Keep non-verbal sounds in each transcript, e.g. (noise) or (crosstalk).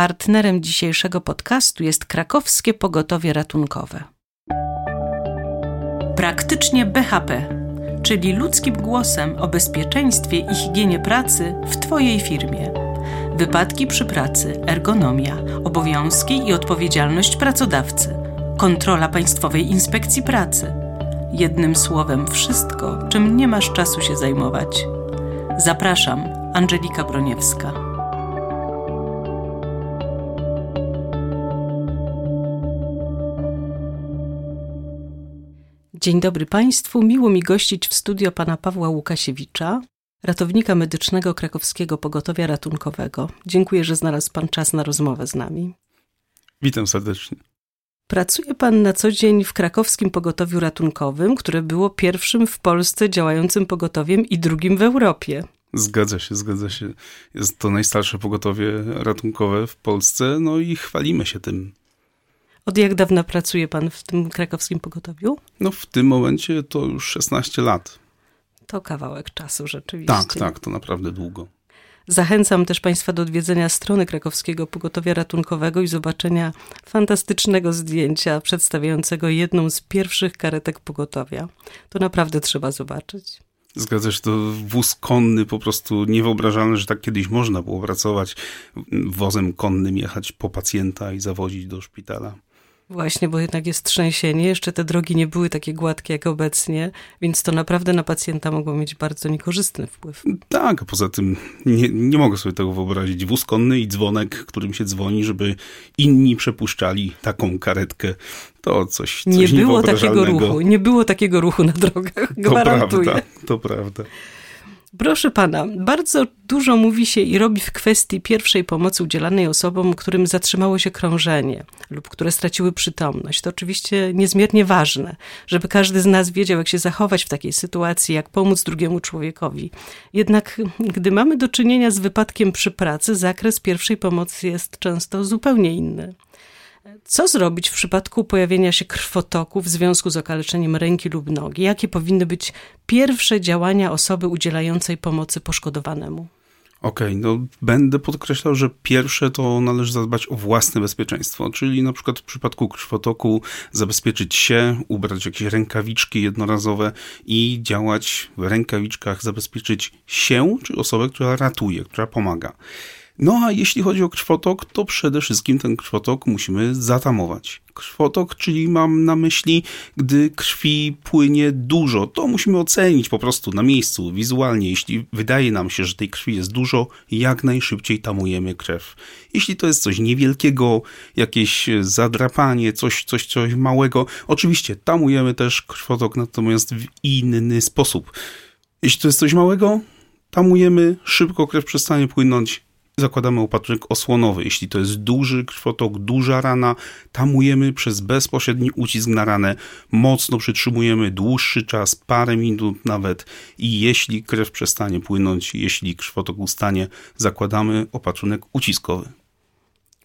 Partnerem dzisiejszego podcastu jest krakowskie pogotowie ratunkowe. Praktycznie BHP, czyli ludzkim głosem o bezpieczeństwie i higienie pracy w Twojej firmie. Wypadki przy pracy, ergonomia, obowiązki i odpowiedzialność pracodawcy, kontrola Państwowej Inspekcji Pracy. Jednym słowem, wszystko, czym nie masz czasu się zajmować. Zapraszam, Angelika Broniewska. Dzień dobry Państwu. Miło mi gościć w studio pana Pawła Łukasiewicza, ratownika medycznego krakowskiego pogotowia ratunkowego. Dziękuję, że znalazł pan czas na rozmowę z nami. Witam serdecznie. Pracuje pan na co dzień w krakowskim pogotowiu ratunkowym, które było pierwszym w Polsce działającym pogotowiem i drugim w Europie. Zgadza się, zgadza się. Jest to najstarsze pogotowie ratunkowe w Polsce, no i chwalimy się tym. Od jak dawna pracuje pan w tym krakowskim pogotowiu? No w tym momencie to już 16 lat. To kawałek czasu rzeczywiście. Tak, tak, to naprawdę długo. Zachęcam też Państwa do odwiedzenia strony krakowskiego pogotowia ratunkowego i zobaczenia fantastycznego zdjęcia przedstawiającego jedną z pierwszych karetek pogotowia. To naprawdę trzeba zobaczyć. Zgadza się, to wóz konny, po prostu niewyobrażalne, że tak kiedyś można było pracować, wozem konnym jechać po pacjenta i zawozić do szpitala. Właśnie, bo jednak jest trzęsienie, jeszcze te drogi nie były takie gładkie jak obecnie, więc to naprawdę na pacjenta mogło mieć bardzo niekorzystny wpływ. Tak, a poza tym nie, nie mogę sobie tego wyobrazić. Wóz konny i dzwonek, którym się dzwoni, żeby inni przepuszczali taką karetkę. To coś, coś Nie było takiego ruchu, nie było takiego ruchu na drogach, gwarantuję. To prawda, to prawda. Proszę pana, bardzo dużo mówi się i robi w kwestii pierwszej pomocy udzielanej osobom, którym zatrzymało się krążenie lub które straciły przytomność. To oczywiście niezmiernie ważne, żeby każdy z nas wiedział, jak się zachować w takiej sytuacji, jak pomóc drugiemu człowiekowi. Jednak, gdy mamy do czynienia z wypadkiem przy pracy, zakres pierwszej pomocy jest często zupełnie inny. Co zrobić w przypadku pojawienia się krwotoku w związku z okaleczeniem ręki lub nogi? Jakie powinny być pierwsze działania osoby udzielającej pomocy poszkodowanemu? Okej, okay, no będę podkreślał, że pierwsze to należy zadbać o własne bezpieczeństwo, czyli na przykład w przypadku krwotoku zabezpieczyć się, ubrać jakieś rękawiczki jednorazowe i działać w rękawiczkach, zabezpieczyć się, czy osobę, która ratuje, która pomaga. No a jeśli chodzi o krwotok, to przede wszystkim ten krwotok musimy zatamować. Krwotok, czyli mam na myśli, gdy krwi płynie dużo, to musimy ocenić po prostu na miejscu, wizualnie. Jeśli wydaje nam się, że tej krwi jest dużo, jak najszybciej tamujemy krew. Jeśli to jest coś niewielkiego, jakieś zadrapanie, coś, coś, coś małego, oczywiście tamujemy też krwotok, natomiast w inny sposób. Jeśli to jest coś małego, tamujemy, szybko krew przestanie płynąć, zakładamy opatrunek osłonowy. Jeśli to jest duży krwotok, duża rana, tamujemy przez bezpośredni ucisk na ranę, mocno przytrzymujemy dłuższy czas, parę minut nawet i jeśli krew przestanie płynąć, jeśli krwotok ustanie, zakładamy opatrunek uciskowy.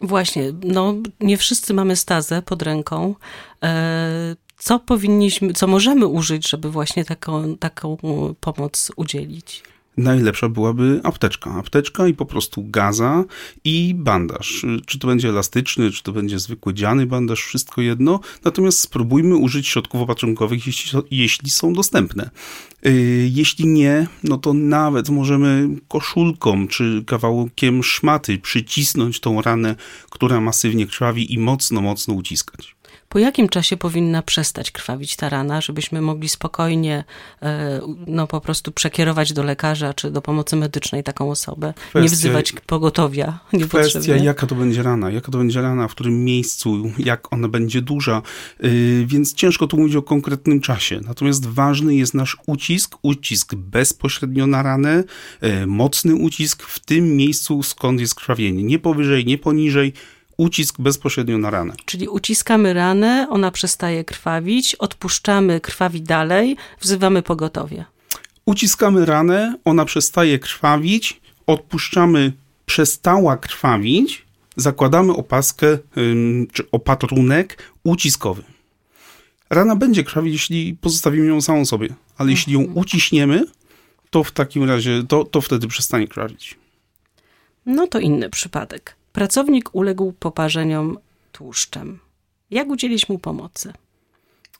Właśnie, no nie wszyscy mamy stazę pod ręką. E, co powinniśmy, co możemy użyć, żeby właśnie taką, taką pomoc udzielić? Najlepsza byłaby apteczka. Apteczka i po prostu gaza i bandaż. Czy to będzie elastyczny, czy to będzie zwykły dziany bandaż, wszystko jedno. Natomiast spróbujmy użyć środków opatrunkowych, jeśli, jeśli są dostępne. Y, jeśli nie, no to nawet możemy koszulką czy kawałkiem szmaty przycisnąć tą ranę, która masywnie krwawi i mocno, mocno uciskać. Po jakim czasie powinna przestać krwawić ta rana, żebyśmy mogli spokojnie e, no, po prostu przekierować do lekarza czy do pomocy medycznej taką osobę? Kwestia, nie wzywać pogotowia Kwestia, jaka to będzie rana, jaka to będzie rana, w którym miejscu, jak ona będzie duża, yy, więc ciężko tu mówić o konkretnym czasie. Natomiast ważny jest nasz ucisk, ucisk bezpośrednio na ranę, yy, mocny ucisk w tym miejscu, skąd jest krwawienie. Nie powyżej, nie poniżej, ucisk bezpośrednio na ranę. Czyli uciskamy ranę, ona przestaje krwawić, odpuszczamy krwawi dalej, wzywamy pogotowie. Uciskamy ranę, ona przestaje krwawić, odpuszczamy, przestała krwawić, zakładamy opaskę czy opatrunek uciskowy. Rana będzie krwawić, jeśli pozostawimy ją samą sobie, ale jeśli ją mhm. uciśniemy, to w takim razie, to, to wtedy przestanie krwawić. No to inny przypadek. Pracownik uległ poparzeniom tłuszczem. Jak udzielić mu pomocy?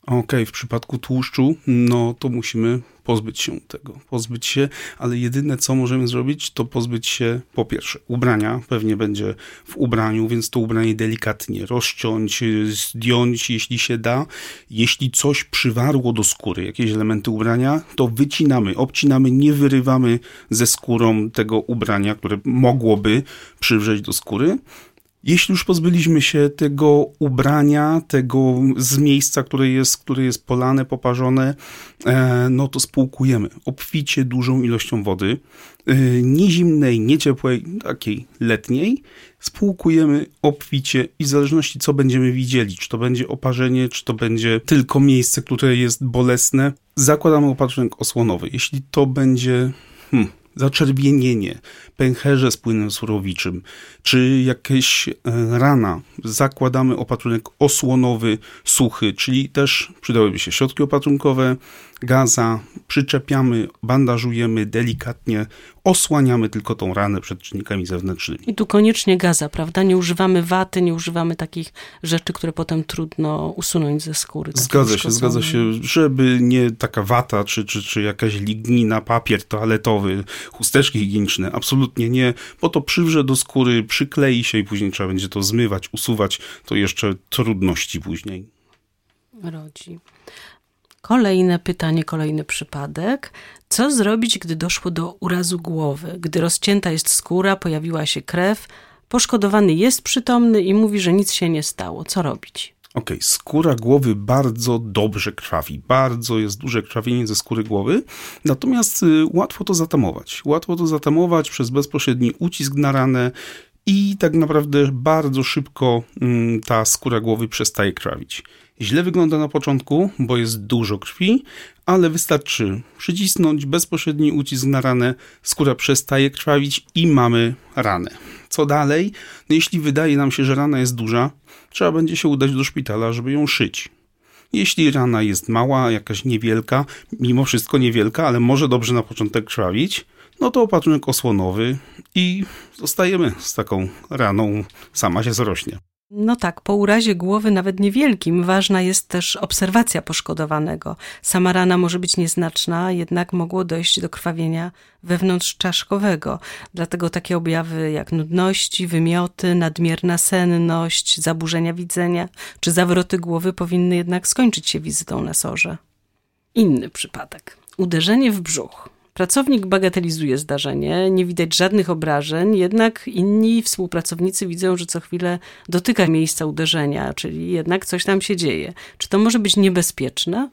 Okej, okay, w przypadku tłuszczu, no to musimy pozbyć się tego, pozbyć się, ale jedyne co możemy zrobić, to pozbyć się po pierwsze ubrania, pewnie będzie w ubraniu, więc to ubranie delikatnie rozciąć, zdjąć, jeśli się da. Jeśli coś przywarło do skóry, jakieś elementy ubrania, to wycinamy, obcinamy, nie wyrywamy ze skórą tego ubrania, które mogłoby przywrzeć do skóry. Jeśli już pozbyliśmy się tego ubrania, tego z miejsca, które jest, które jest polane, poparzone, e, no to spłukujemy obficie dużą ilością wody, e, nie zimnej, nie ciepłej, takiej letniej, spłukujemy obficie i w zależności co będziemy widzieli, czy to będzie oparzenie, czy to będzie tylko miejsce, które jest bolesne, zakładamy opatrzynek osłonowy. Jeśli to będzie hmm, zaczerwienienie, pęcherze z płynem surowiczym, czy jakieś e, rana, zakładamy opatrunek osłonowy, suchy, czyli też przydałyby się środki opatrunkowe, gaza, przyczepiamy, bandażujemy delikatnie, osłaniamy tylko tą ranę przed czynnikami zewnętrznymi. I tu koniecznie gaza, prawda? Nie używamy waty, nie używamy takich rzeczy, które potem trudno usunąć ze skóry. Zgadza się, zgadza się, żeby nie taka wata, czy, czy, czy jakaś lignina, papier toaletowy, chusteczki higieniczne, absolutnie nie, bo to przywrze do skóry, przyklei się i później trzeba będzie to zmywać, usuwać, to jeszcze trudności później. Rodzi. Kolejne pytanie, kolejny przypadek. Co zrobić, gdy doszło do urazu głowy? Gdy rozcięta jest skóra, pojawiła się krew, poszkodowany jest przytomny i mówi, że nic się nie stało. Co robić? Okej, okay, skóra głowy bardzo dobrze krwawi, bardzo jest duże krwawienie ze skóry głowy, natomiast y, łatwo to zatamować. Łatwo to zatamować przez bezpośredni ucisk na ranę i tak naprawdę bardzo szybko mm, ta skóra głowy przestaje krwawić. Źle wygląda na początku, bo jest dużo krwi, ale wystarczy przycisnąć bezpośredni ucisk na ranę, skóra przestaje krwawić i mamy ranę. Co dalej? No jeśli wydaje nam się, że rana jest duża, trzeba będzie się udać do szpitala, żeby ją szyć. Jeśli rana jest mała, jakaś niewielka, mimo wszystko niewielka, ale może dobrze na początek krwawić, no to opatrunek osłonowy i zostajemy z taką raną, sama się zrośnie. No tak, po urazie głowy, nawet niewielkim, ważna jest też obserwacja poszkodowanego. Sama rana może być nieznaczna, jednak mogło dojść do krwawienia wewnątrzczaszkowego. Dlatego takie objawy jak nudności, wymioty, nadmierna senność, zaburzenia widzenia czy zawroty głowy powinny jednak skończyć się wizytą na sorze. Inny przypadek. Uderzenie w brzuch. Pracownik bagatelizuje zdarzenie, nie widać żadnych obrażeń, jednak inni współpracownicy widzą, że co chwilę dotyka miejsca uderzenia, czyli jednak coś tam się dzieje. Czy to może być niebezpieczne?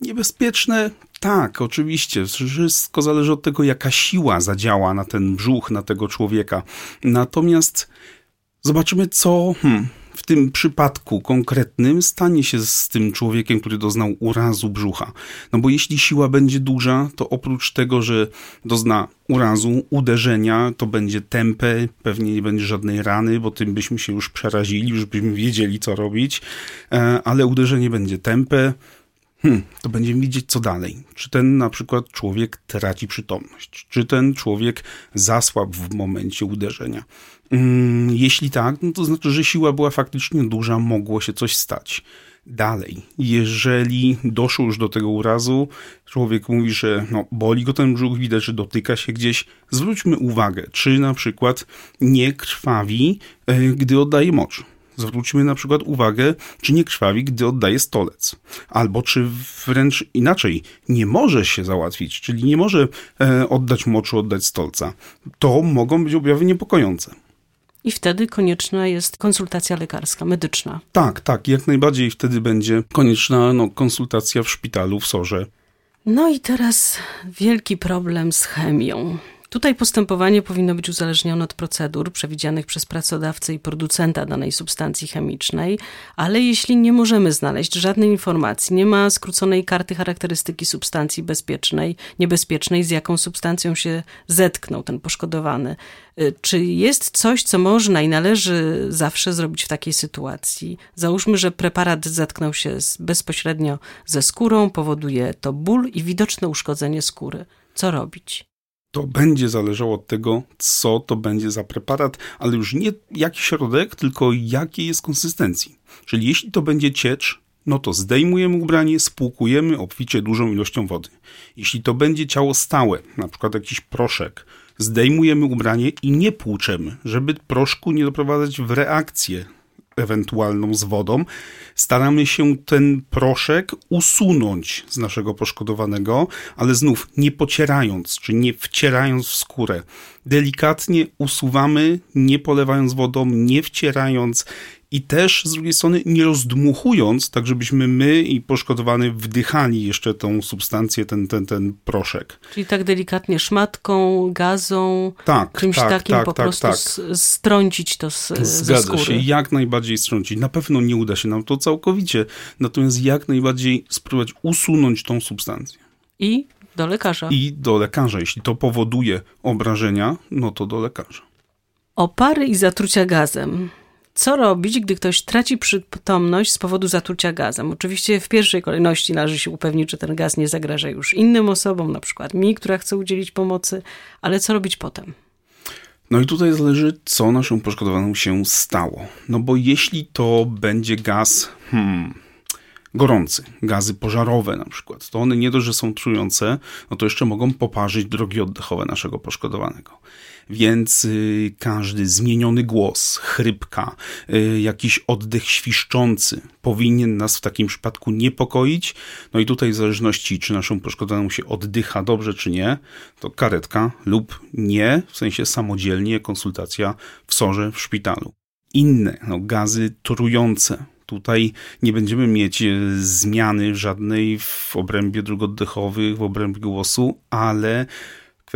Niebezpieczne, tak, oczywiście. Wszystko zależy od tego, jaka siła zadziała na ten brzuch, na tego człowieka. Natomiast zobaczymy, co. Hmm, w tym przypadku konkretnym stanie się z tym człowiekiem, który doznał urazu brzucha. No bo jeśli siła będzie duża, to oprócz tego, że dozna urazu, uderzenia, to będzie tempe, pewnie nie będzie żadnej rany, bo tym byśmy się już przerazili, już byśmy wiedzieli, co robić, e, ale uderzenie będzie tempe, Hmm, to będziemy widzieć, co dalej. Czy ten na przykład człowiek traci przytomność, czy ten człowiek zasłabł w momencie uderzenia. Mm, jeśli tak, no to znaczy, że siła była faktycznie duża, mogło się coś stać. Dalej, jeżeli doszło już do tego urazu, człowiek mówi, że no, boli go ten brzuch, widać, że dotyka się gdzieś, zwróćmy uwagę, czy na przykład nie krwawi, e, gdy oddaje mocz. Zwróćmy na przykład uwagę, czy nie krwawi, gdy oddaje stolec. Albo czy wręcz inaczej, nie może się załatwić, czyli nie może e, oddać moczu, oddać stolca. To mogą być objawy niepokojące. I wtedy konieczna jest konsultacja lekarska, medyczna. Tak, tak, jak najbardziej wtedy będzie konieczna no, konsultacja w szpitalu, w sorze. No i teraz wielki problem z chemią. Tutaj postępowanie powinno być uzależnione od procedur przewidzianych przez pracodawcę i producenta danej substancji chemicznej, ale jeśli nie możemy znaleźć żadnej informacji, nie ma skróconej karty charakterystyki substancji bezpiecznej, niebezpiecznej, z jaką substancją się zetknął ten poszkodowany, y, czy jest coś, co można i należy zawsze zrobić w takiej sytuacji? Załóżmy, że preparat zetknął się bezpośrednio ze skórą, powoduje to ból i widoczne uszkodzenie skóry. Co robić? To będzie zależało od tego, co to będzie za preparat, ale już nie jaki środek, tylko jakiej jest konsystencji. Czyli jeśli to będzie ciecz, no to zdejmujemy ubranie, spłukujemy obficie dużą ilością wody. Jeśli to będzie ciało stałe, na przykład jakiś proszek, zdejmujemy ubranie i nie płuczemy, żeby proszku nie doprowadzać w reakcję ewentualną z wodą, staramy się ten proszek usunąć z naszego poszkodowanego, ale znów nie pocierając, czy nie wcierając w skórę. Delikatnie usuwamy, nie polewając wodą, nie wcierając i też z drugiej strony nie rozdmuchując, tak żebyśmy my i poszkodowany wdychali jeszcze tą substancję, ten, ten, ten proszek. Czyli tak delikatnie szmatką, gazą, tak, czymś tak, takim tak, po tak, prostu tak. strącić to z, Zgadza ze skóry. się, jak najbardziej strącić. Na pewno nie uda się nam to całkowicie, natomiast jak najbardziej spróbować usunąć tą substancję. I do lekarza. I do lekarza. Jeśli to powoduje obrażenia, no to do lekarza. Opary i zatrucia gazem. Co robić, gdy ktoś traci przytomność z powodu zatrucia gazem? Oczywiście w pierwszej kolejności należy się upewnić, że ten gaz nie zagraża już innym osobom, na przykład mi, która chce udzielić pomocy, ale co robić potem? No i tutaj zależy, co naszemu poszkodowanemu się stało. No bo jeśli to będzie gaz hmm, gorący, gazy pożarowe na przykład, to one nie dość, że są trujące, no to jeszcze mogą poparzyć drogi oddechowe naszego poszkodowanego więc y, każdy zmieniony głos, chrypka, y, jakiś oddech świszczący powinien nas w takim przypadku niepokoić. No i tutaj w zależności, czy naszą poszkodowaną się oddycha dobrze, czy nie, to karetka lub nie, w sensie samodzielnie konsultacja w sorze w szpitalu. Inne no, gazy trujące, Tutaj nie będziemy mieć y, zmiany żadnej w obrębie dróg oddechowych, w obrębie głosu, ale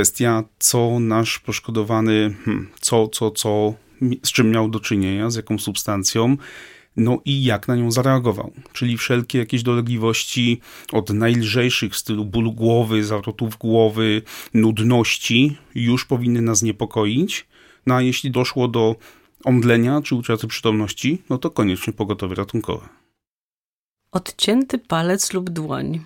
kwestia, co nasz poszkodowany, hmm, co, co, co, z czym miał do czynienia, z jaką substancją, no i jak na nią zareagował. Czyli wszelkie jakieś dolegliwości od najlżejszych w stylu bólu głowy, zawrotów głowy, nudności już powinny nas niepokoić. No a jeśli doszło do omdlenia czy utraty przytomności, no to koniecznie pogotowie ratunkowe. Odcięty palec lub dłoń.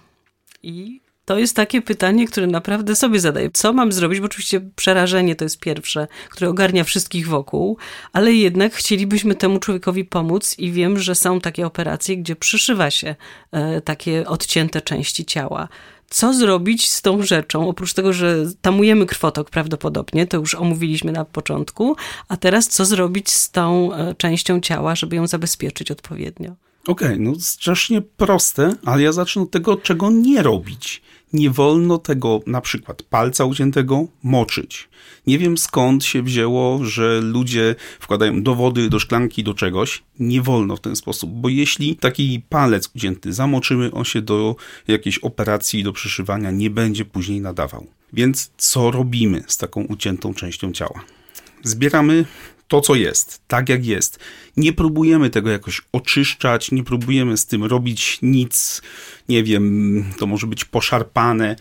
I to jest takie pytanie, które naprawdę sobie zadaję. Co mam zrobić? Bo oczywiście przerażenie to jest pierwsze, które ogarnia wszystkich wokół, ale jednak chcielibyśmy temu człowiekowi pomóc i wiem, że są takie operacje, gdzie przyszywa się e, takie odcięte części ciała. Co zrobić z tą rzeczą? Oprócz tego, że tamujemy krwotok prawdopodobnie, to już omówiliśmy na początku, a teraz co zrobić z tą e, częścią ciała, żeby ją zabezpieczyć odpowiednio? Okej, okay, no strasznie proste, ale ja zacznę od tego, czego nie robić nie wolno tego na przykład palca uciętego moczyć. Nie wiem skąd się wzięło, że ludzie wkładają do wody, do szklanki, do czegoś. Nie wolno w ten sposób, bo jeśli taki palec ucięty zamoczymy, on się do jakiejś operacji, do przyszywania nie będzie później nadawał. Więc co robimy z taką uciętą częścią ciała? Zbieramy to, co jest, tak jak jest. Nie próbujemy tego jakoś oczyszczać, nie próbujemy z tym robić nic, nie wiem, to może być poszarpane.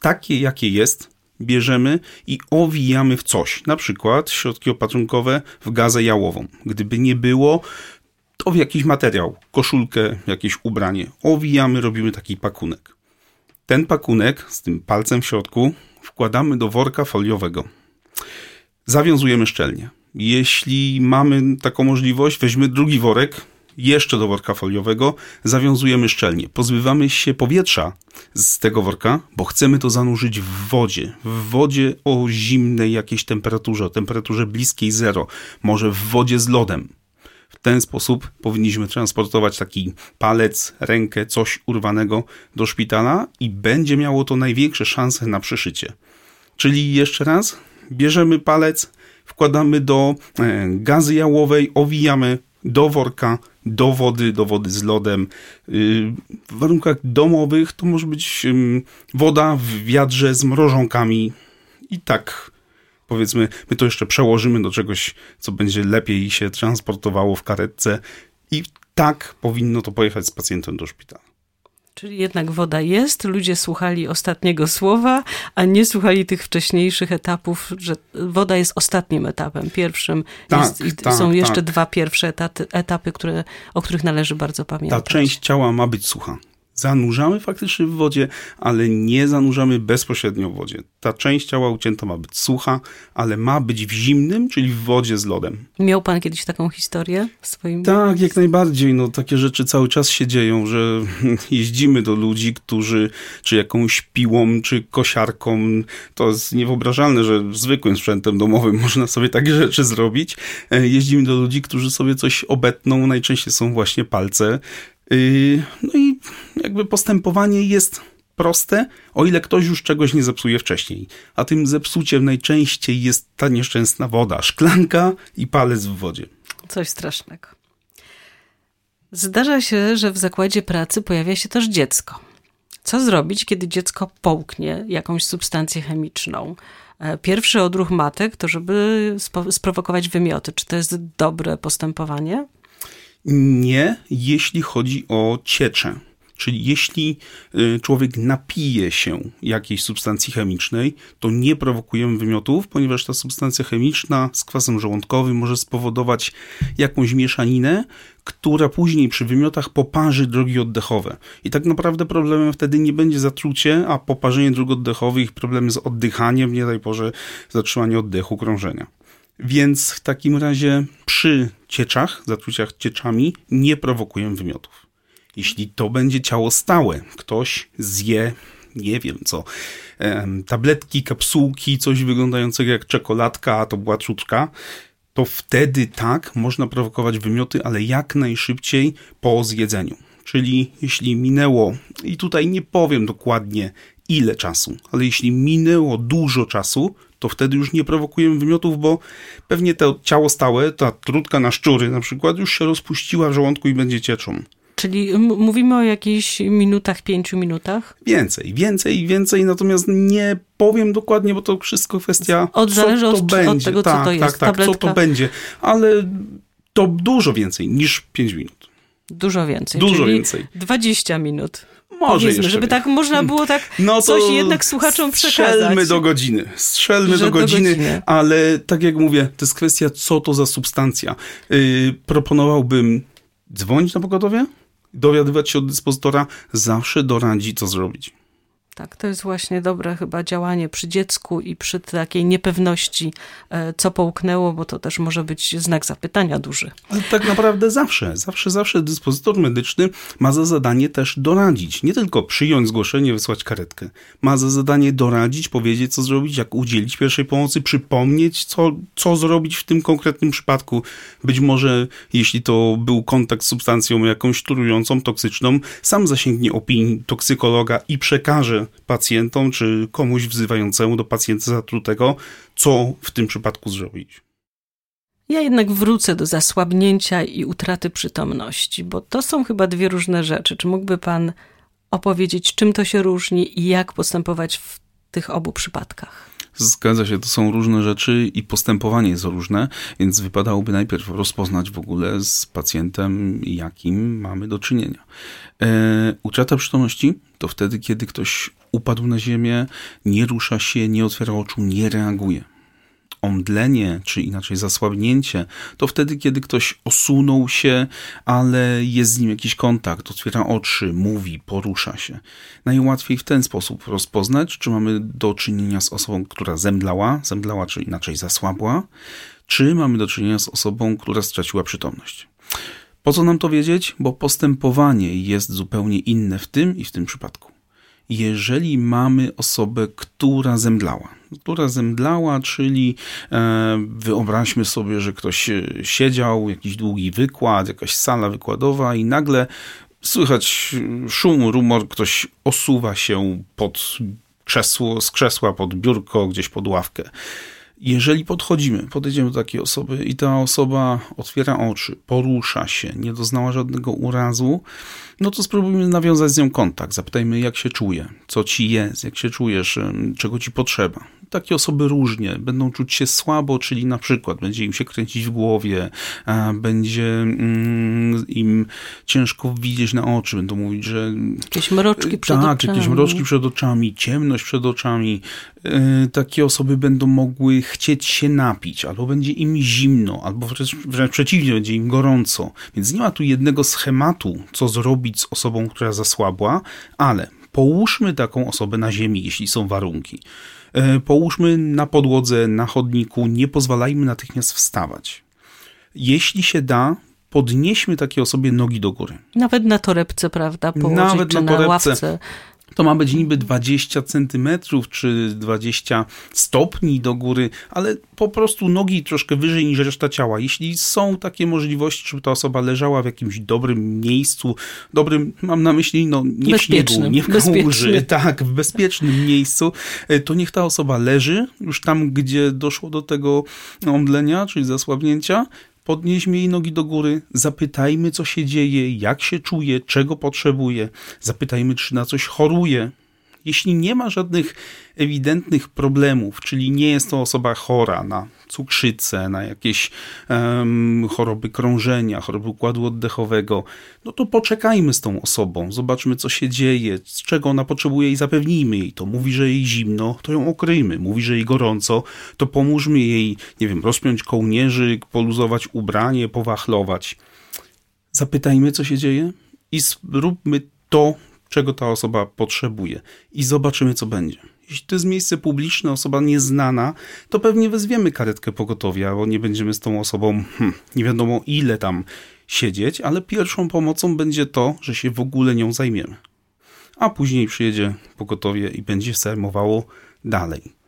Takie, jakie jest, bierzemy i owijamy w coś, na przykład środki opatrunkowe w gazę jałową. Gdyby nie było, to w jakiś materiał, koszulkę, jakieś ubranie. Owijamy, robimy taki pakunek. Ten pakunek z tym palcem w środku wkładamy do worka foliowego. Zawiązujemy szczelnie. Jeśli mamy taką możliwość, weźmy drugi worek, jeszcze do worka foliowego, zawiązujemy szczelnie. Pozbywamy się powietrza z tego worka, bo chcemy to zanurzyć w wodzie. W wodzie o zimnej jakiejś temperaturze, o temperaturze bliskiej zero, może w wodzie z lodem. W ten sposób powinniśmy transportować taki palec, rękę, coś urwanego do szpitala i będzie miało to największe szanse na przeszycie. Czyli jeszcze raz, bierzemy palec, wkładamy do e, gazy jałowej, owijamy do worka, do wody, do wody z lodem. Y, w warunkach domowych to może być woda w wiadrze z mrożonkami i tak powiedzmy, my to jeszcze przełożymy do czegoś, co będzie lepiej się transportowało w karetce i tak powinno to pojechać z pacjentem do szpitala. Czyli jednak woda jest, ludzie słuchali ostatniego słowa, a nie słuchali tych wcześniejszych etapów, że woda jest ostatnim etapem. Pierwszym tak, jest, tak, są jeszcze tak. dwa pierwsze etapy, etapy które, o których należy bardzo pamiętać. Ta część ciała ma być sucha. Zanurzamy faktycznie w wodzie, ale nie zanurzamy bezpośrednio w wodzie. Ta część ciała ucięta ma być sucha, ale ma być w zimnym, czyli w wodzie z lodem. Miał pan kiedyś taką historię w swoim Tak, jak najbardziej. No, takie rzeczy cały czas się dzieją, że (laughs) jeździmy do ludzi, którzy czy jakąś piłą, czy kosiarką, to jest niewyobrażalne, że zwykłym sprzętem domowym (laughs) można sobie takie rzeczy zrobić. E, jeździmy do ludzi, którzy sobie coś obetną, najczęściej są właśnie palce. Y, no i jakby postępowanie jest proste, o ile ktoś już czegoś nie zepsuje wcześniej. A tym zepsuciem najczęściej jest ta nieszczęsna woda, szklanka i palec w wodzie. Coś strasznego. Zdarza się, że w zakładzie pracy pojawia się też dziecko. Co zrobić, kiedy dziecko połknie jakąś substancję chemiczną? E, pierwszy odruch matek to, żeby sprowokować wymioty. Czy to jest dobre postępowanie? Nie, jeśli chodzi o cieczę. Czyli jeśli y, człowiek napije się jakiejś substancji chemicznej, to nie prowokujemy wymiotów, ponieważ ta substancja chemiczna z kwasem żołądkowym może spowodować jakąś mieszaninę, która później przy wymiotach poparzy drogi oddechowe. I tak naprawdę problemem wtedy nie będzie zatrucie, a poparzenie dróg oddechowych problemy z oddychaniem, nie daj Boże, zatrzymanie oddechu, krążenia. Więc w takim razie przy cieczach, zatruciach cieczami nie prowokujemy wymiotów. Jeśli to będzie ciało stałe, ktoś zje, nie wiem co, tabletki, kapsułki, coś wyglądającego jak czekoladka, a to była trutka, to wtedy tak, można prowokować wymioty, ale jak najszybciej po zjedzeniu. Czyli jeśli minęło, i tutaj nie powiem dokładnie ile czasu, ale jeśli minęło dużo czasu, to wtedy już nie prowokujemy wymiotów, bo pewnie to ciało stałe, ta trutka na szczury na przykład, już się rozpuściła w żołądku i będzie cieczą. Czyli mówimy o jakichś minutach, pięciu minutach? Więcej, więcej, więcej, natomiast nie powiem dokładnie, bo to wszystko kwestia, od, zależy od, będzie. od tego, tak, co to jest. Tak, tak, Tabletka. co to będzie, ale to dużo więcej niż pięć minut. Dużo więcej. Dużo więcej. 20 minut. Może Powiedzmy, żeby tak można było tak (laughs) no coś jednak słuchaczom przekazać. Strzelmy do godziny. Strzelmy do godziny, do godziny, ale tak jak mówię, to jest kwestia, co to za substancja. Yy, proponowałbym dzwonić na pogotowie, dowiadywać się od dyspozytora, zawsze doradzi, co zrobić. Tak, to jest właśnie dobre chyba działanie przy dziecku i przy takiej niepewności, e, co połknęło, bo to też może być znak zapytania duży. Ale tak naprawdę zawsze, zawsze, zawsze dyspozytor medyczny ma za zadanie też doradzić. Nie tylko przyjąć zgłoszenie, wysłać karetkę. Ma za zadanie doradzić, powiedzieć, co zrobić, jak udzielić pierwszej pomocy, przypomnieć, co, co zrobić w tym konkretnym przypadku. Być może, jeśli to był kontakt z substancją jakąś trującą, toksyczną, sam zasięgnie opinii toksykologa i przekaże pacjentom, czy komuś wzywającemu do pacjenta zatrutego, co w tym przypadku zrobić. Ja jednak wrócę do zasłabnięcia i utraty przytomności, bo to są chyba dwie różne rzeczy. Czy mógłby Pan opowiedzieć, czym to się różni i jak postępować w tych obu przypadkach? Zgadza się, to są różne rzeczy i postępowanie jest różne, więc wypadałoby najpierw rozpoznać w ogóle z pacjentem, jakim mamy do czynienia. E, utrata przytomności to wtedy, kiedy ktoś upadł na ziemię, nie rusza się, nie otwiera oczu, nie reaguje. Omdlenie, czy inaczej zasłabnięcie, to wtedy, kiedy ktoś osunął się, ale jest z nim jakiś kontakt, otwiera oczy, mówi, porusza się. Najłatwiej w ten sposób rozpoznać, czy mamy do czynienia z osobą, która zemdlała, zemdlała, czy inaczej zasłabła, czy mamy do czynienia z osobą, która straciła przytomność. Po co nam to wiedzieć? Bo postępowanie jest zupełnie inne w tym i w tym przypadku. Jeżeli mamy osobę, która zemdlała, która zemdlała, czyli e, wyobraźmy sobie, że ktoś siedział, jakiś długi wykład, jakaś sala wykładowa i nagle słychać szum, rumor, ktoś osuwa się pod krzesło, z krzesła pod biurko, gdzieś pod ławkę. Jeżeli podchodzimy, podejdziemy do takiej osoby i ta osoba otwiera oczy, porusza się, nie doznała żadnego urazu, no to spróbujmy nawiązać z nią kontakt. Zapytajmy, jak się czuje, co ci jest, jak się czujesz, czego ci potrzeba. Takie osoby różnie. Będą czuć się słabo, czyli na przykład będzie im się kręcić w głowie, będzie mm, im ciężko widzieć na oczy, będą mówić, że... Jakieś mroczki przed tak, oczami. Jakieś mroczki przed oczami, ciemność przed oczami. E, takie osoby będą mogły chcieć się napić, albo będzie im zimno, albo wręcz, wręcz przeciwnie, będzie im gorąco. Więc nie ma tu jednego schematu, co zrobić z osobą, która zasłabła, ale połóżmy taką osobę na ziemi, jeśli są warunki. E, połóżmy na podłodze, na chodniku, nie pozwalajmy natychmiast wstawać. Jeśli się da, podnieśmy takiej osobie nogi do góry. Nawet na torebce, prawda? Położyć, Nawet czy na torebce. na ławce. To ma być niby 20 centymetrów czy 20 stopni do góry, ale po prostu nogi troszkę wyżej niż reszta ciała. Jeśli są takie możliwości, żeby ta osoba leżała w jakimś dobrym miejscu, dobrym, mam na myśli, no nie w śniegu, nie w kałuży, (laughs) tak, w bezpiecznym miejscu, e, to niech ta osoba leży już tam, gdzie doszło do tego omdlenia, czyli zasłabnięcia, podnieśmy jej nogi do góry, zapytajmy, co się dzieje, jak się czuje, czego potrzebuje, zapytajmy, czy na coś choruje. Jeśli nie ma żadnych ewidentnych problemów, czyli nie jest to osoba chora na cukrzycę, na jakieś um, choroby krążenia, choroby układu oddechowego, no to poczekajmy z tą osobą, zobaczmy co się dzieje, z czego ona potrzebuje i zapewnijmy jej to. Mówi, że jej zimno, to ją okryjmy. Mówi, że jej gorąco, to pomóżmy jej, nie wiem, rozpiąć kołnierzyk, poluzować ubranie, powachlować. Zapytajmy, co się dzieje i zróbmy to, czego ta osoba potrzebuje i zobaczymy, co będzie. Jeśli to jest miejsce publiczne, osoba nieznana, to pewnie wezwiemy karetkę pogotowia, bo nie będziemy z tą osobą hmm, nie wiadomo ile tam siedzieć, ale pierwszą pomocą będzie to, że się w ogóle nią zajmiemy. A później przyjedzie pogotowie i będzie zajmowało dalej.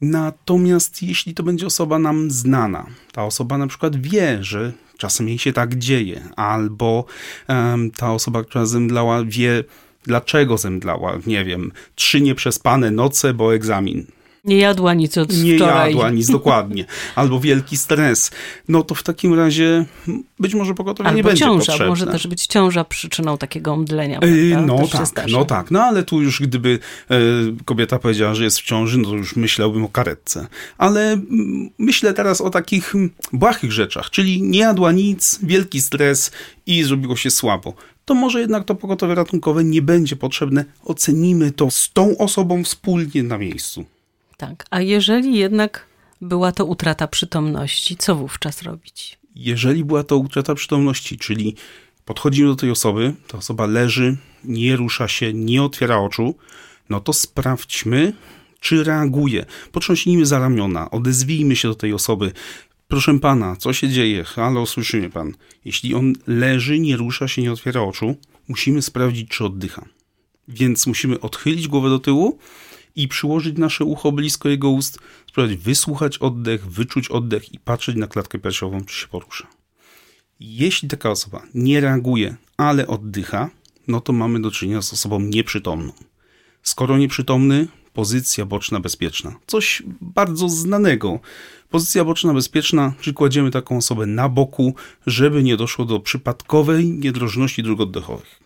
Natomiast jeśli to będzie osoba nam znana, ta osoba na przykład wie, że czasem jej się tak dzieje, albo um, ta osoba, która zemdlała, wie, dlaczego zemdlała. Nie wiem, trzy nieprzespane noce, bo egzamin. Nie jadła nic od Nie wczoraj. jadła nic, dokładnie. Albo wielki stres. No to w takim razie być może pogotowie Albo nie będzie ciąża, potrzebne. może też być ciąża przyczyną takiego omdlenia. Yy? No tak, no tak. No ale tu już gdyby e, kobieta powiedziała, że jest w ciąży, no to już myślałbym o karetce. Ale mm, myślę teraz o takich mm, błahych rzeczach, czyli nie jadła nic, wielki stres i zrobiło się słabo. To może jednak to pogotowie ratunkowe nie będzie potrzebne. Ocenimy to z tą osobą wspólnie na miejscu. Tak, a jeżeli jednak była to utrata przytomności, co wówczas robić? Jeżeli była to utrata przytomności, czyli podchodzimy do tej osoby, ta osoba leży, nie rusza się, nie otwiera oczu, no to sprawdźmy, czy reaguje. Potrząśnijmy za ramiona, odezwijmy się do tej osoby. Proszę pana, co się dzieje? Halo, słyszy mnie pan. Jeśli on leży, nie rusza się, nie otwiera oczu, musimy sprawdzić, czy oddycha. Więc musimy odchylić głowę do tyłu i przyłożyć nasze ucho blisko jego ust, spróbować wysłuchać oddech, wyczuć oddech i patrzeć na klatkę piersiową, czy się porusza. Jeśli taka osoba nie reaguje, ale oddycha, no to mamy do czynienia z osobą nieprzytomną. Skoro nieprzytomny, pozycja boczna bezpieczna. Coś bardzo znanego. Pozycja boczna bezpieczna, czyli kładziemy taką osobę na boku, żeby nie doszło do przypadkowej niedrożności dróg oddechowych.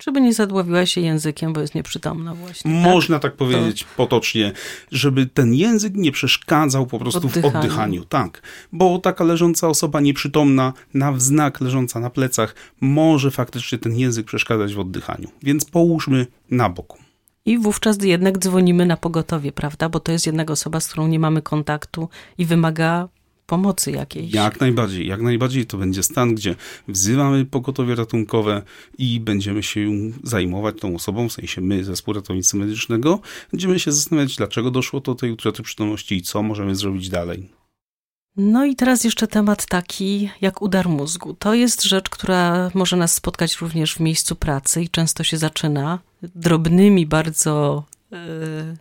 Żeby nie zadławiła się językiem, bo jest nieprzytomna właśnie. tak? Można tak powiedzieć potocznie, żeby ten język nie przeszkadzał po prostu w Oddychaniu. oddychaniu. Tak, bo taka leżąca osoba nieprzytomna, na wznak leżąca na plecach, może faktycznie ten język przeszkadzać w oddychaniu. Więc połóżmy na boku. I wówczas jednak dzwonimy na pogotowie, prawda? Bo to jest jednak osoba, z którą nie mamy kontaktu i wymaga pomocy jakiejś. Jak najbardziej, jak najbardziej to będzie stan, gdzie wzywamy pogotowie ratunkowe i będziemy się zajmować tą osobą, w sensie my, zespół ratownictwa medycznego, będziemy się zastanawiać, dlaczego doszło do tej utraty przytomności i co możemy zrobić dalej. No i teraz jeszcze temat taki jak udar mózgu. To jest rzecz, która może nas spotkać również w miejscu pracy i często się zaczyna drobnymi bardzo e,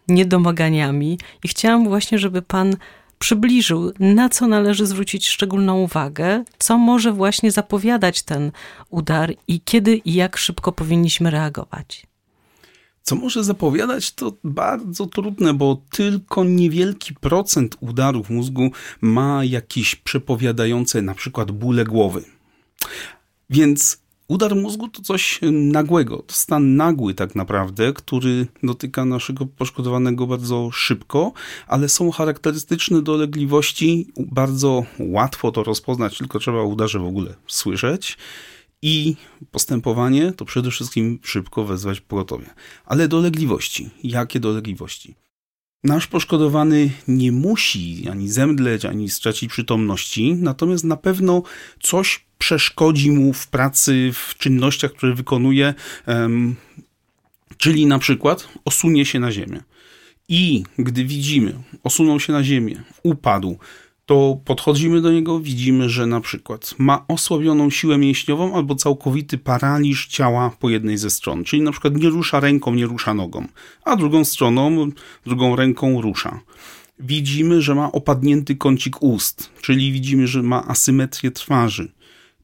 niedomaganiami. I chciałam właśnie, żeby pan przybliżył, na co należy zwrócić szczególną uwagę, co może właśnie zapowiadać ten udar i kiedy i jak szybko powinniśmy reagować. Co może zapowiadać, to bardzo trudne, bo tylko niewielki procent udarów mózgu ma jakieś przepowiadające na przykład bóle głowy. Więc Udar mózgu to coś nagłego, to stan nagły tak naprawdę, który dotyka naszego poszkodowanego bardzo szybko, ale są charakterystyczne dolegliwości. Bardzo łatwo to rozpoznać, tylko trzeba o udarze w ogóle słyszeć. I postępowanie to przede wszystkim szybko wezwać pogotowie. Ale dolegliwości. Jakie dolegliwości? Nasz poszkodowany nie musi ani zemdleć, ani stracić przytomności, natomiast na pewno coś przeszkodzi mu w pracy, w czynnościach, które wykonuje, czyli na przykład osunie się na ziemię. I gdy widzimy, osunął się na ziemię, upadł, to podchodzimy do niego, widzimy, że na przykład ma osłabioną siłę mięśniową albo całkowity paraliż ciała po jednej ze stron, czyli na przykład nie rusza ręką, nie rusza nogą, a drugą stroną, drugą ręką rusza. Widzimy, że ma opadnięty kącik ust, czyli widzimy, że ma asymetrię twarzy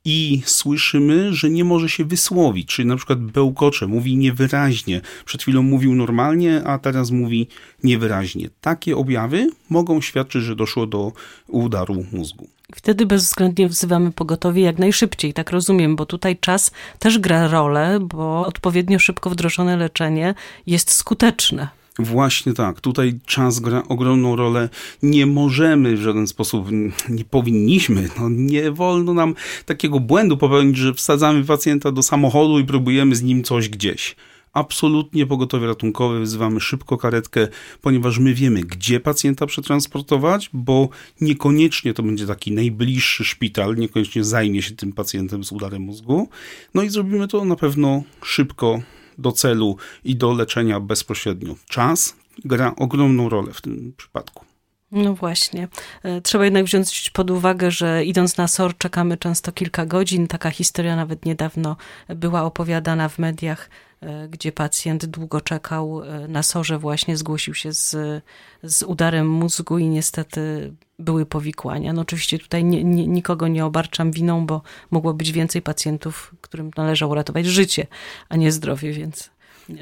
i słyszymy, że nie może się wysłowić, czyli na przykład bełkocze, mówi niewyraźnie. Przed chwilą mówił normalnie, a teraz mówi niewyraźnie. Takie objawy mogą świadczyć, że doszło do udaru mózgu. Wtedy bezwzględnie wzywamy pogotowie jak najszybciej, tak rozumiem, bo tutaj czas też gra rolę, bo odpowiednio szybko wdrożone leczenie jest skuteczne. Właśnie tak. Tutaj czas gra ogromną rolę. Nie możemy w żaden sposób, nie powinniśmy, no nie wolno nam takiego błędu popełnić, że wsadzamy pacjenta do samochodu i próbujemy z nim coś gdzieś. Absolutnie pogotowie ratunkowe, wzywamy szybko karetkę, ponieważ my wiemy, gdzie pacjenta przetransportować, bo niekoniecznie to będzie taki najbliższy szpital, niekoniecznie zajmie się tym pacjentem z udarem mózgu. No i zrobimy to na pewno szybko, do celu i do leczenia bezpośrednio. Czas gra ogromną rolę w tym przypadku. No właśnie. E, trzeba jednak wziąć pod uwagę, że idąc na SOR czekamy często kilka godzin. Taka historia nawet niedawno była opowiadana w mediach, gdzie pacjent długo czekał e, na SORze, właśnie zgłosił się z, z udarem mózgu i niestety były powikłania. No oczywiście tutaj nie, nie, nikogo nie obarczam winą, bo mogło być więcej pacjentów, którym należało ratować życie, a nie zdrowie, więc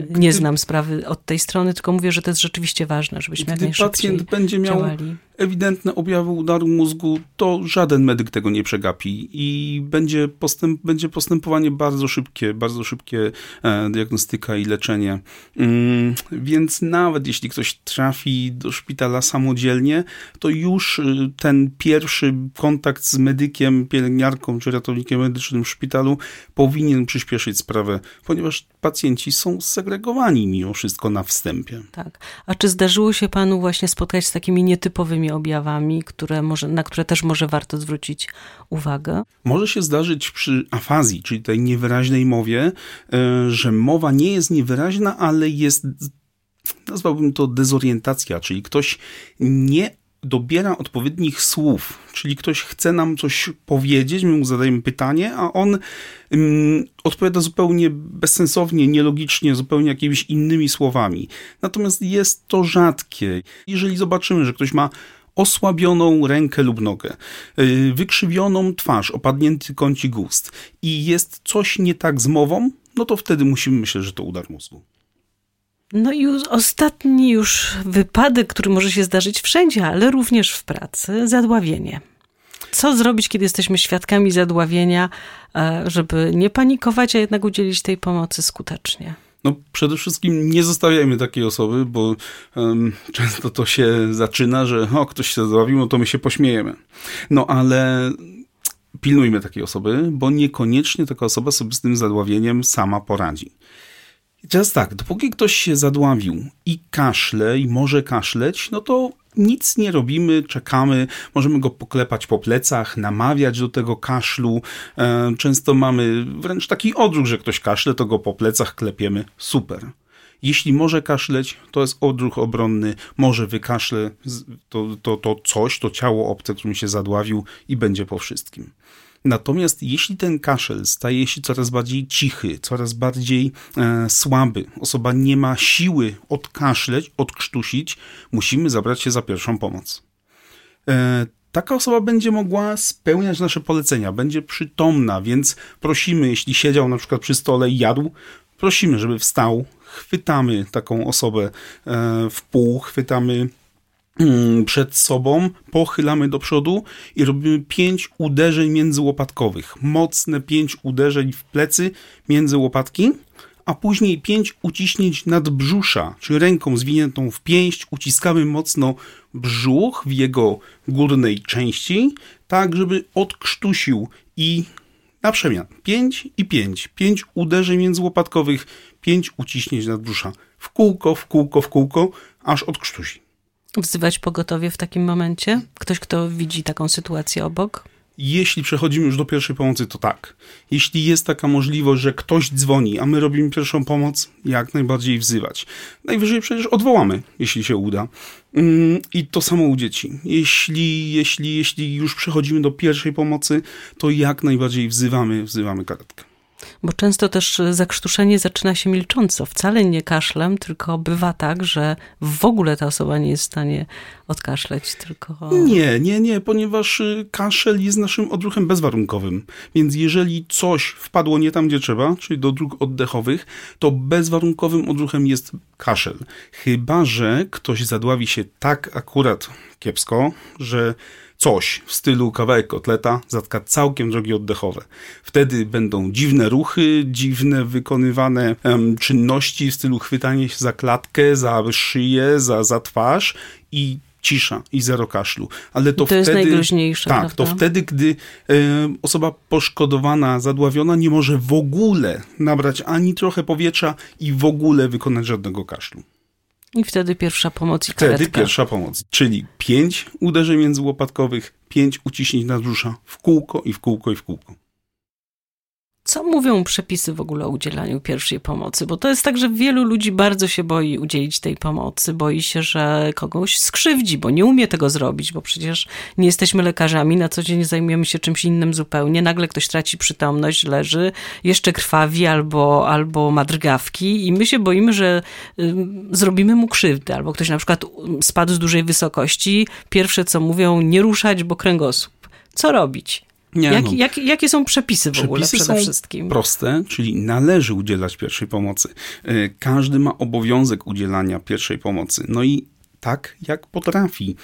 nie znam sprawy od tej strony, tylko mówię, że to jest rzeczywiście ważne, żebyśmy Gdy jak pacjent będzie miał działali. Ewidentne objawy udaru mózgu, to żaden medyk tego nie przegapi i będzie, postęp, będzie postępowanie bardzo szybkie, bardzo szybkie e, diagnostyka i leczenie. Mm, więc nawet jeśli ktoś trafi do szpitala samodzielnie, to już y, ten pierwszy kontakt z medykiem, pielęgniarką czy ratownikiem medycznym w szpitalu powinien przyspieszyć sprawę, ponieważ pacjenci są segregowani mimo wszystko na wstępie. Tak. A czy zdarzyło się panu właśnie spotkać z takimi nietypowymi objawami, które może, na które też może warto zwrócić uwagę? Może się zdarzyć przy afazji, czyli tej niewyraźnej mowie, e, że mowa nie jest niewyraźna, ale jest nazwałbym to dezorientacja, czyli ktoś nie dobiera odpowiednich słów, czyli ktoś chce nam coś powiedzieć, my mu zadajemy pytanie, a on um, odpowiada zupełnie bezsensownie, nielogicznie, zupełnie jakimiś innymi słowami. Natomiast jest to rzadkie. Jeżeli zobaczymy, że ktoś ma osłabioną rękę lub nogę, y, wykrzywioną twarz, opadnięty kącik ust i jest coś nie tak z mową, no to wtedy musimy myśleć, że to udar mózgu. No i ostatni już wypadek, który może się zdarzyć wszędzie, ale również w pracy, zadławienie. Co zrobić, kiedy jesteśmy świadkami zadławienia, e, żeby nie panikować, a jednak udzielić tej pomocy skutecznie? No, przede wszystkim nie zostawiajmy takiej osoby, bo um, często to się zaczyna, że o, ktoś się zadławił, no to my się pośmiejemy. No, ale pilnujmy takiej osoby, bo niekoniecznie taka osoba sobie z tym zadławieniem sama poradzi. Teraz tak, dopóki ktoś się zadławił i kaszle i może kaszleć, no to nic nie robimy, czekamy, możemy go poklepać po plecach, namawiać do tego kaszlu. E, często mamy wręcz taki odruch, że ktoś kaszle, to go po plecach klepiemy. Super. Jeśli może kaszleć, to jest odruch obronny, może wykaszle to, to, to coś, to ciało obce, którym się zadławił i będzie po wszystkim. Natomiast jeśli ten kaszel staje się coraz bardziej cichy, coraz bardziej e, słaby, osoba nie ma siły odkaszleć, odkrztusić, musimy zabrać się za pierwszą pomoc. E, taka osoba będzie mogła spełniać nasze polecenia, będzie przytomna, więc prosimy, jeśli siedział na przykład przy stole i jadł, prosimy, żeby wstał, chwytamy taką osobę e, w pół, chwytamy przed sobą, pochylamy do przodu i robimy pięć uderzeń międzyłopatkowych. Mocne pięć uderzeń w plecy między łopatki, a później pięć uciśnięć nadbrzusza, czy ręką zwiniętą w pięść uciskamy mocno brzuch w jego górnej części, tak żeby odkrztusił i na przemian 5 i 5. 5 uderzeń międzyłopatkowych, 5 uciśnięć nadbrzusza. W kółko, w kółko, w kółko, aż odkrztusi. Wzywać pogotowie w takim momencie? Ktoś, kto widzi taką sytuację obok? Jeśli przechodzimy już do pierwszej pomocy, to tak. Jeśli jest taka możliwość, że ktoś dzwoni, a my robimy pierwszą pomoc, jak najbardziej wzywać. Najwyżej przecież odwołamy, jeśli się uda. Mm, I to samo u dzieci. Jeśli, jeśli, jeśli już przechodzimy do pierwszej pomocy, to jak najbardziej wzywamy, wzywamy karetkę. Bo często też zakrztuszenie zaczyna się milcząco, wcale nie kaszlem, tylko bywa tak, że w ogóle ta osoba nie jest w stanie odkaszleć, tylko... Nie, nie, nie, ponieważ y, kaszel jest naszym odruchem bezwarunkowym. Więc jeżeli coś wpadło nie tam, gdzie trzeba, czyli do dróg oddechowych, to bezwarunkowym odruchem jest kaszel. Chyba, że ktoś zadławi się tak akurat kiepsko, że coś w stylu kawałek kotleta zatka całkiem drogi oddechowe. Wtedy będą dziwne ruchy, dziwne wykonywane um, czynności w stylu chwytanie się za klatkę, za szyję, za, za twarz i cisza i zero kaszlu. Ale to, to wtedy, jest najgroźniejsze. Tak, prawda? to wtedy, gdy osoba poszkodowana, zadławiona nie może w ogóle nabrać ani trochę powietrza i w ogóle wykonać żadnego kaszlu. I wtedy pierwsza pomoc i karetka. Wtedy pierwsza pomoc, czyli pięć uderzeń międzyłopatkowych, pięć uciśnięć nadbrzusza w kółko i w kółko i w kółko. Co mówią przepisy w ogóle o udzielaniu pierwszej pomocy? Bo to jest tak, że wielu ludzi bardzo się boi udzielić tej pomocy, boi się, że kogoś skrzywdzi, bo nie umie tego zrobić, bo przecież nie jesteśmy lekarzami, na co dzień zajmujemy się czymś innym zupełnie. Nagle ktoś traci przytomność, leży, jeszcze krwawi albo, albo ma drgawki i my się boimy, że zrobimy mu krzywdę, albo ktoś na przykład spadł z dużej wysokości. Pierwsze co mówią, nie ruszać, bo kręgosłup. Co robić? Nie, jak, no. jak, jakie są przepisy w przepisy ogóle przede są wszystkim? proste, czyli należy udzielać pierwszej pomocy. E, każdy ma obowiązek udzielania pierwszej pomocy. No i tak, jak potrafi.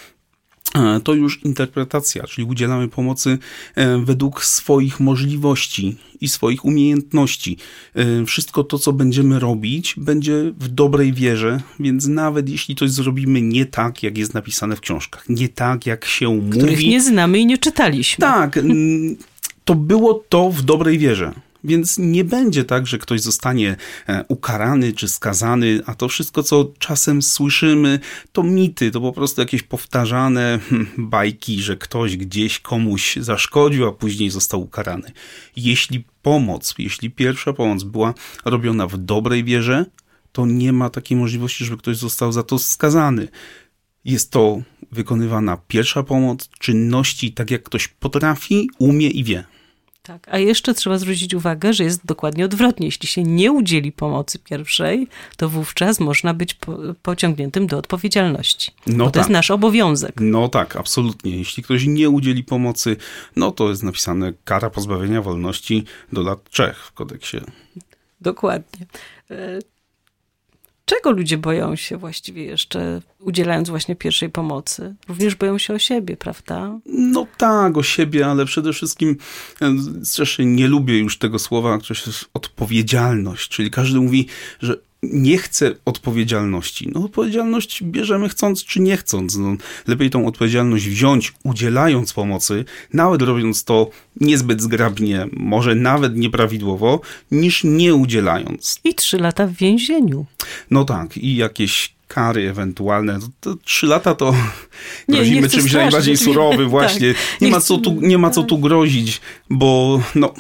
E, to już interpretacja, czyli udzielamy pomocy e, według swoich możliwości i swoich umiejętności. E, wszystko to, co będziemy robić, będzie w dobrej wierze, więc nawet jeśli coś zrobimy nie tak, jak jest napisane w książkach, nie tak, jak się Których mówi. Których nie znamy i nie czytaliśmy. Tak, to było to w dobrej wierze. Więc nie będzie tak, że ktoś zostanie e, ukarany czy skazany, a to wszystko, co czasem słyszymy, to mity, to po prostu jakieś powtarzane hmm, bajki, że ktoś gdzieś komuś zaszkodził, a później został ukarany. Jeśli pomoc, jeśli pierwsza pomoc była robiona w dobrej wierze, to nie ma takiej możliwości, żeby ktoś został za to skazany. Jest to wykonywana pierwsza pomoc, czynności tak jak ktoś potrafi, umie i wie. Tak, a jeszcze trzeba zwrócić uwagę, że jest dokładnie odwrotnie. Jeśli się nie udzieli pomocy pierwszej, to wówczas można być po, pociągniętym do odpowiedzialności. No bo to tak. jest nasz obowiązek. No tak, absolutnie. Jeśli ktoś nie udzieli pomocy, no to jest napisane kara pozbawienia wolności do lat trzech w kodeksie. Dokładnie. E, czego ludzie boją się właściwie jeszcze, udzielając właśnie pierwszej pomocy? Również boją się o siebie, prawda? No tak, o siebie, ale przede wszystkim zresztą nie lubię już tego słowa, które jest odpowiedzialność, czyli każdy mówi, że nie chce odpowiedzialności. No odpowiedzialność bierzemy chcąc czy nie chcąc. No, lepiej tą odpowiedzialność wziąć, udzielając pomocy, nawet robiąc to niezbyt zgrabnie, może nawet nieprawidłowo, niż nie udzielając. I trzy lata w więzieniu. No tak, i jakieś kary ewentualne. Trzy lata to (laughs) nie, grozimy nie czymś najbardziej surowym (laughs) właśnie. Tak, nie, nie, ma co tu, nie ma co tu grozić, bo no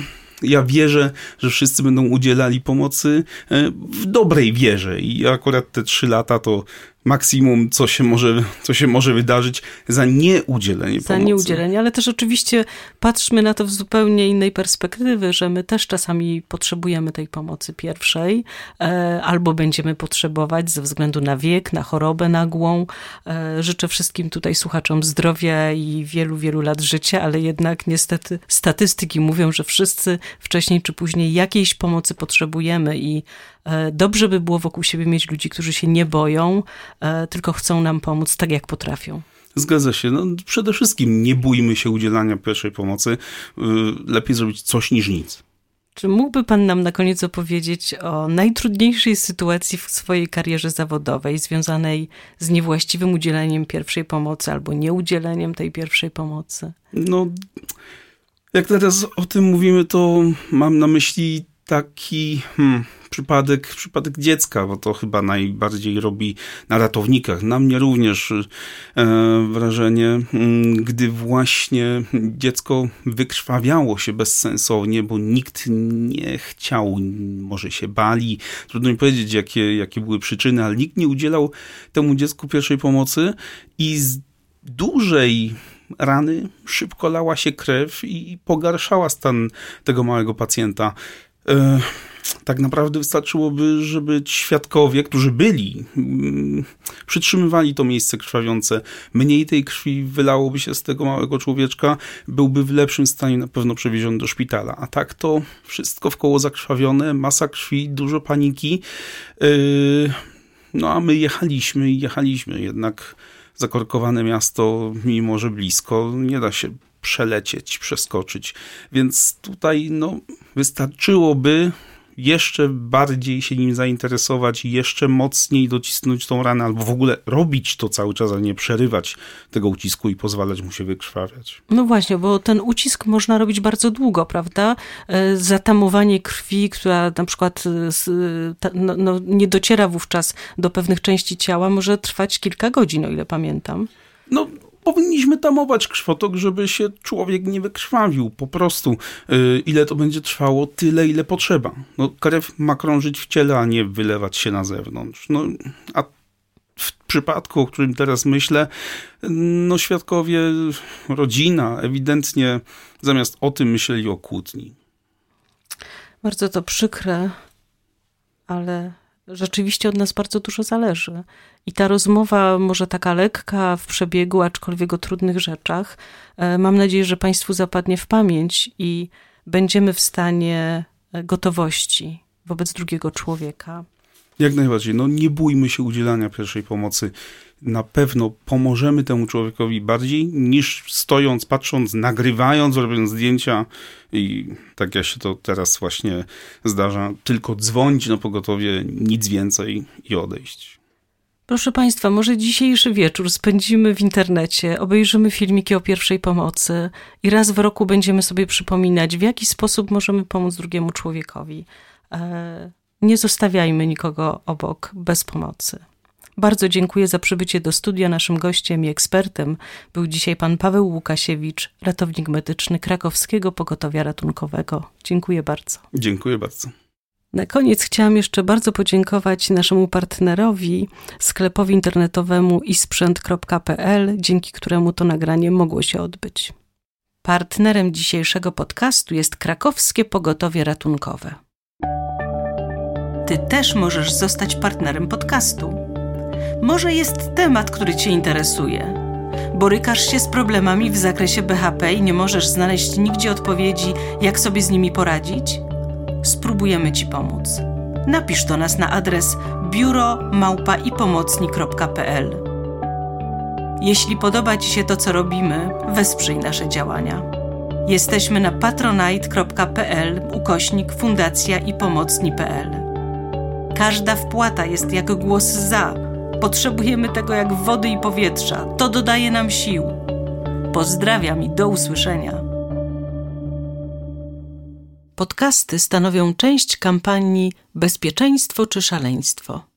ja wierzę, że wszyscy będą udzielali pomocy e, w dobrej wierze. I akurat te trzy lata to maksimum, co się może, co się może wydarzyć za nieudzielenie za pomocy. Za nieudzielenie, ale też oczywiście patrzmy na to w zupełnie innej perspektywy, że my też czasami potrzebujemy tej pomocy pierwszej, e, albo będziemy potrzebować ze względu na wiek, na chorobę nagłą. E, życzę wszystkim tutaj słuchaczom zdrowia i wielu, wielu lat życia, ale jednak niestety statystyki mówią, że wszyscy wcześniej czy później jakiejś pomocy potrzebujemy i dobrze by było wokół siebie mieć ludzi, którzy się nie boją, e, tylko chcą nam pomóc tak, jak potrafią. Zgadza się. No, przede wszystkim nie bójmy się udzielania pierwszej pomocy. Y, lepiej zrobić coś niż nic. Czy mógłby Pan nam na koniec opowiedzieć o najtrudniejszej sytuacji w swojej karierze zawodowej, związanej z niewłaściwym udzieleniem pierwszej pomocy albo nieudzieleniem tej pierwszej pomocy? No, jak teraz o tym mówimy, to mam na myśli taki hmm, przypadek, przypadek dziecka, bo to chyba najbardziej robi na ratownikach. Na mnie również e, wrażenie, hmm, gdy właśnie dziecko wykrwawiało się bezsensownie, bo nikt nie chciał, może się bali. Trudno mi powiedzieć, jakie, jakie były przyczyny, ale nikt nie udzielał temu dziecku pierwszej pomocy i z dużej rany szybko lała się krew i pogarszała stan tego małego pacjenta. E, tak naprawdę wystarczyłoby, żeby świadkowie, którzy byli, mm, przytrzymywali to miejsce krwawiące, mniej tej krwi wylałoby się z tego małego człowieczka, byłby w lepszym stanie na pewno przewieziony do szpitala. A tak to wszystko w koło zakrwawione, masa krwi, dużo paniki. E, no a my jechaliśmy i jechaliśmy, jednak zakorkowane miasto, mimo że blisko, nie da się przelecieć, przeskoczyć. Więc tutaj no, wystarczyłoby jeszcze bardziej się nim zainteresować, jeszcze mocniej docisnąć tą ranę, albo w ogóle robić to cały czas, a nie przerywać tego ucisku i pozwalać mu się wykrwawiać. No właśnie, bo ten ucisk można robić bardzo długo, prawda? E, zatamowanie krwi, która na przykład e, no, no, nie dociera wówczas do pewnych części ciała, może trwać kilka godzin, o ile pamiętam. No, powinniśmy tamować krwotok, żeby się człowiek nie wykrwawił. Po prostu yy, ile to będzie trwało, tyle ile potrzeba. No, krew ma krążyć w ciele, a nie wylewać się na zewnątrz. No, a w przypadku, o którym teraz myślę, no świadkowie, rodzina ewidentnie zamiast o tym myśleli o kłótni. Bardzo to przykre, ale rzeczywiście od nas bardzo dużo zależy. I ta rozmowa, może taka lekka w przebiegu, aczkolwiek o trudnych rzeczach, e, mam nadzieję, że Państwu zapadnie w pamięć i będziemy w stanie e, gotowości wobec drugiego człowieka. Jak najbardziej. No nie bójmy się udzielania pierwszej pomocy. Na pewno pomożemy temu człowiekowi bardziej niż stojąc, patrząc, nagrywając, robiąc zdjęcia i tak jak się to teraz właśnie zdarza, tylko dzwonić na pogotowie, nic więcej i odejść. Proszę Państwa, może dzisiejszy wieczór spędzimy w internecie, obejrzymy filmiki o pierwszej pomocy i raz w roku będziemy sobie przypominać, w jaki sposób możemy pomóc drugiemu człowiekowi. E, nie zostawiajmy nikogo obok bez pomocy. Bardzo dziękuję za przybycie do studia. Naszym gościem i ekspertem był dzisiaj pan Paweł Łukasiewicz, ratownik medyczny krakowskiego pogotowia ratunkowego. Dziękuję bardzo. Dziękuję bardzo. Na koniec chciałam jeszcze bardzo podziękować naszemu partnerowi, sklepowi internetowemu isprzęt.pl, dzięki któremu to nagranie mogło się odbyć. Partnerem dzisiejszego podcastu jest krakowskie pogotowie ratunkowe. Ty też możesz zostać partnerem podcastu. Może jest temat, który Cię interesuje. Borykasz się z problemami w zakresie BHP i nie możesz znaleźć nigdzie odpowiedzi, jak sobie z nimi poradzić? Spróbujemy Ci pomóc. Napisz do nas na adres biuro.małpaipomocni.pl Jeśli podoba Ci się to, co robimy, wesprzyj nasze działania. Jesteśmy na patronite.pl ukośnik fundacja i pomocni.pl Każda wpłata jest jak głos za. Potrzebujemy tego jak wody i powietrza. To dodaje nam sił. Pozdrawiam i do usłyszenia. Podcasty stanowią część kampanii Bezpieczeństwo czy szaleństwo.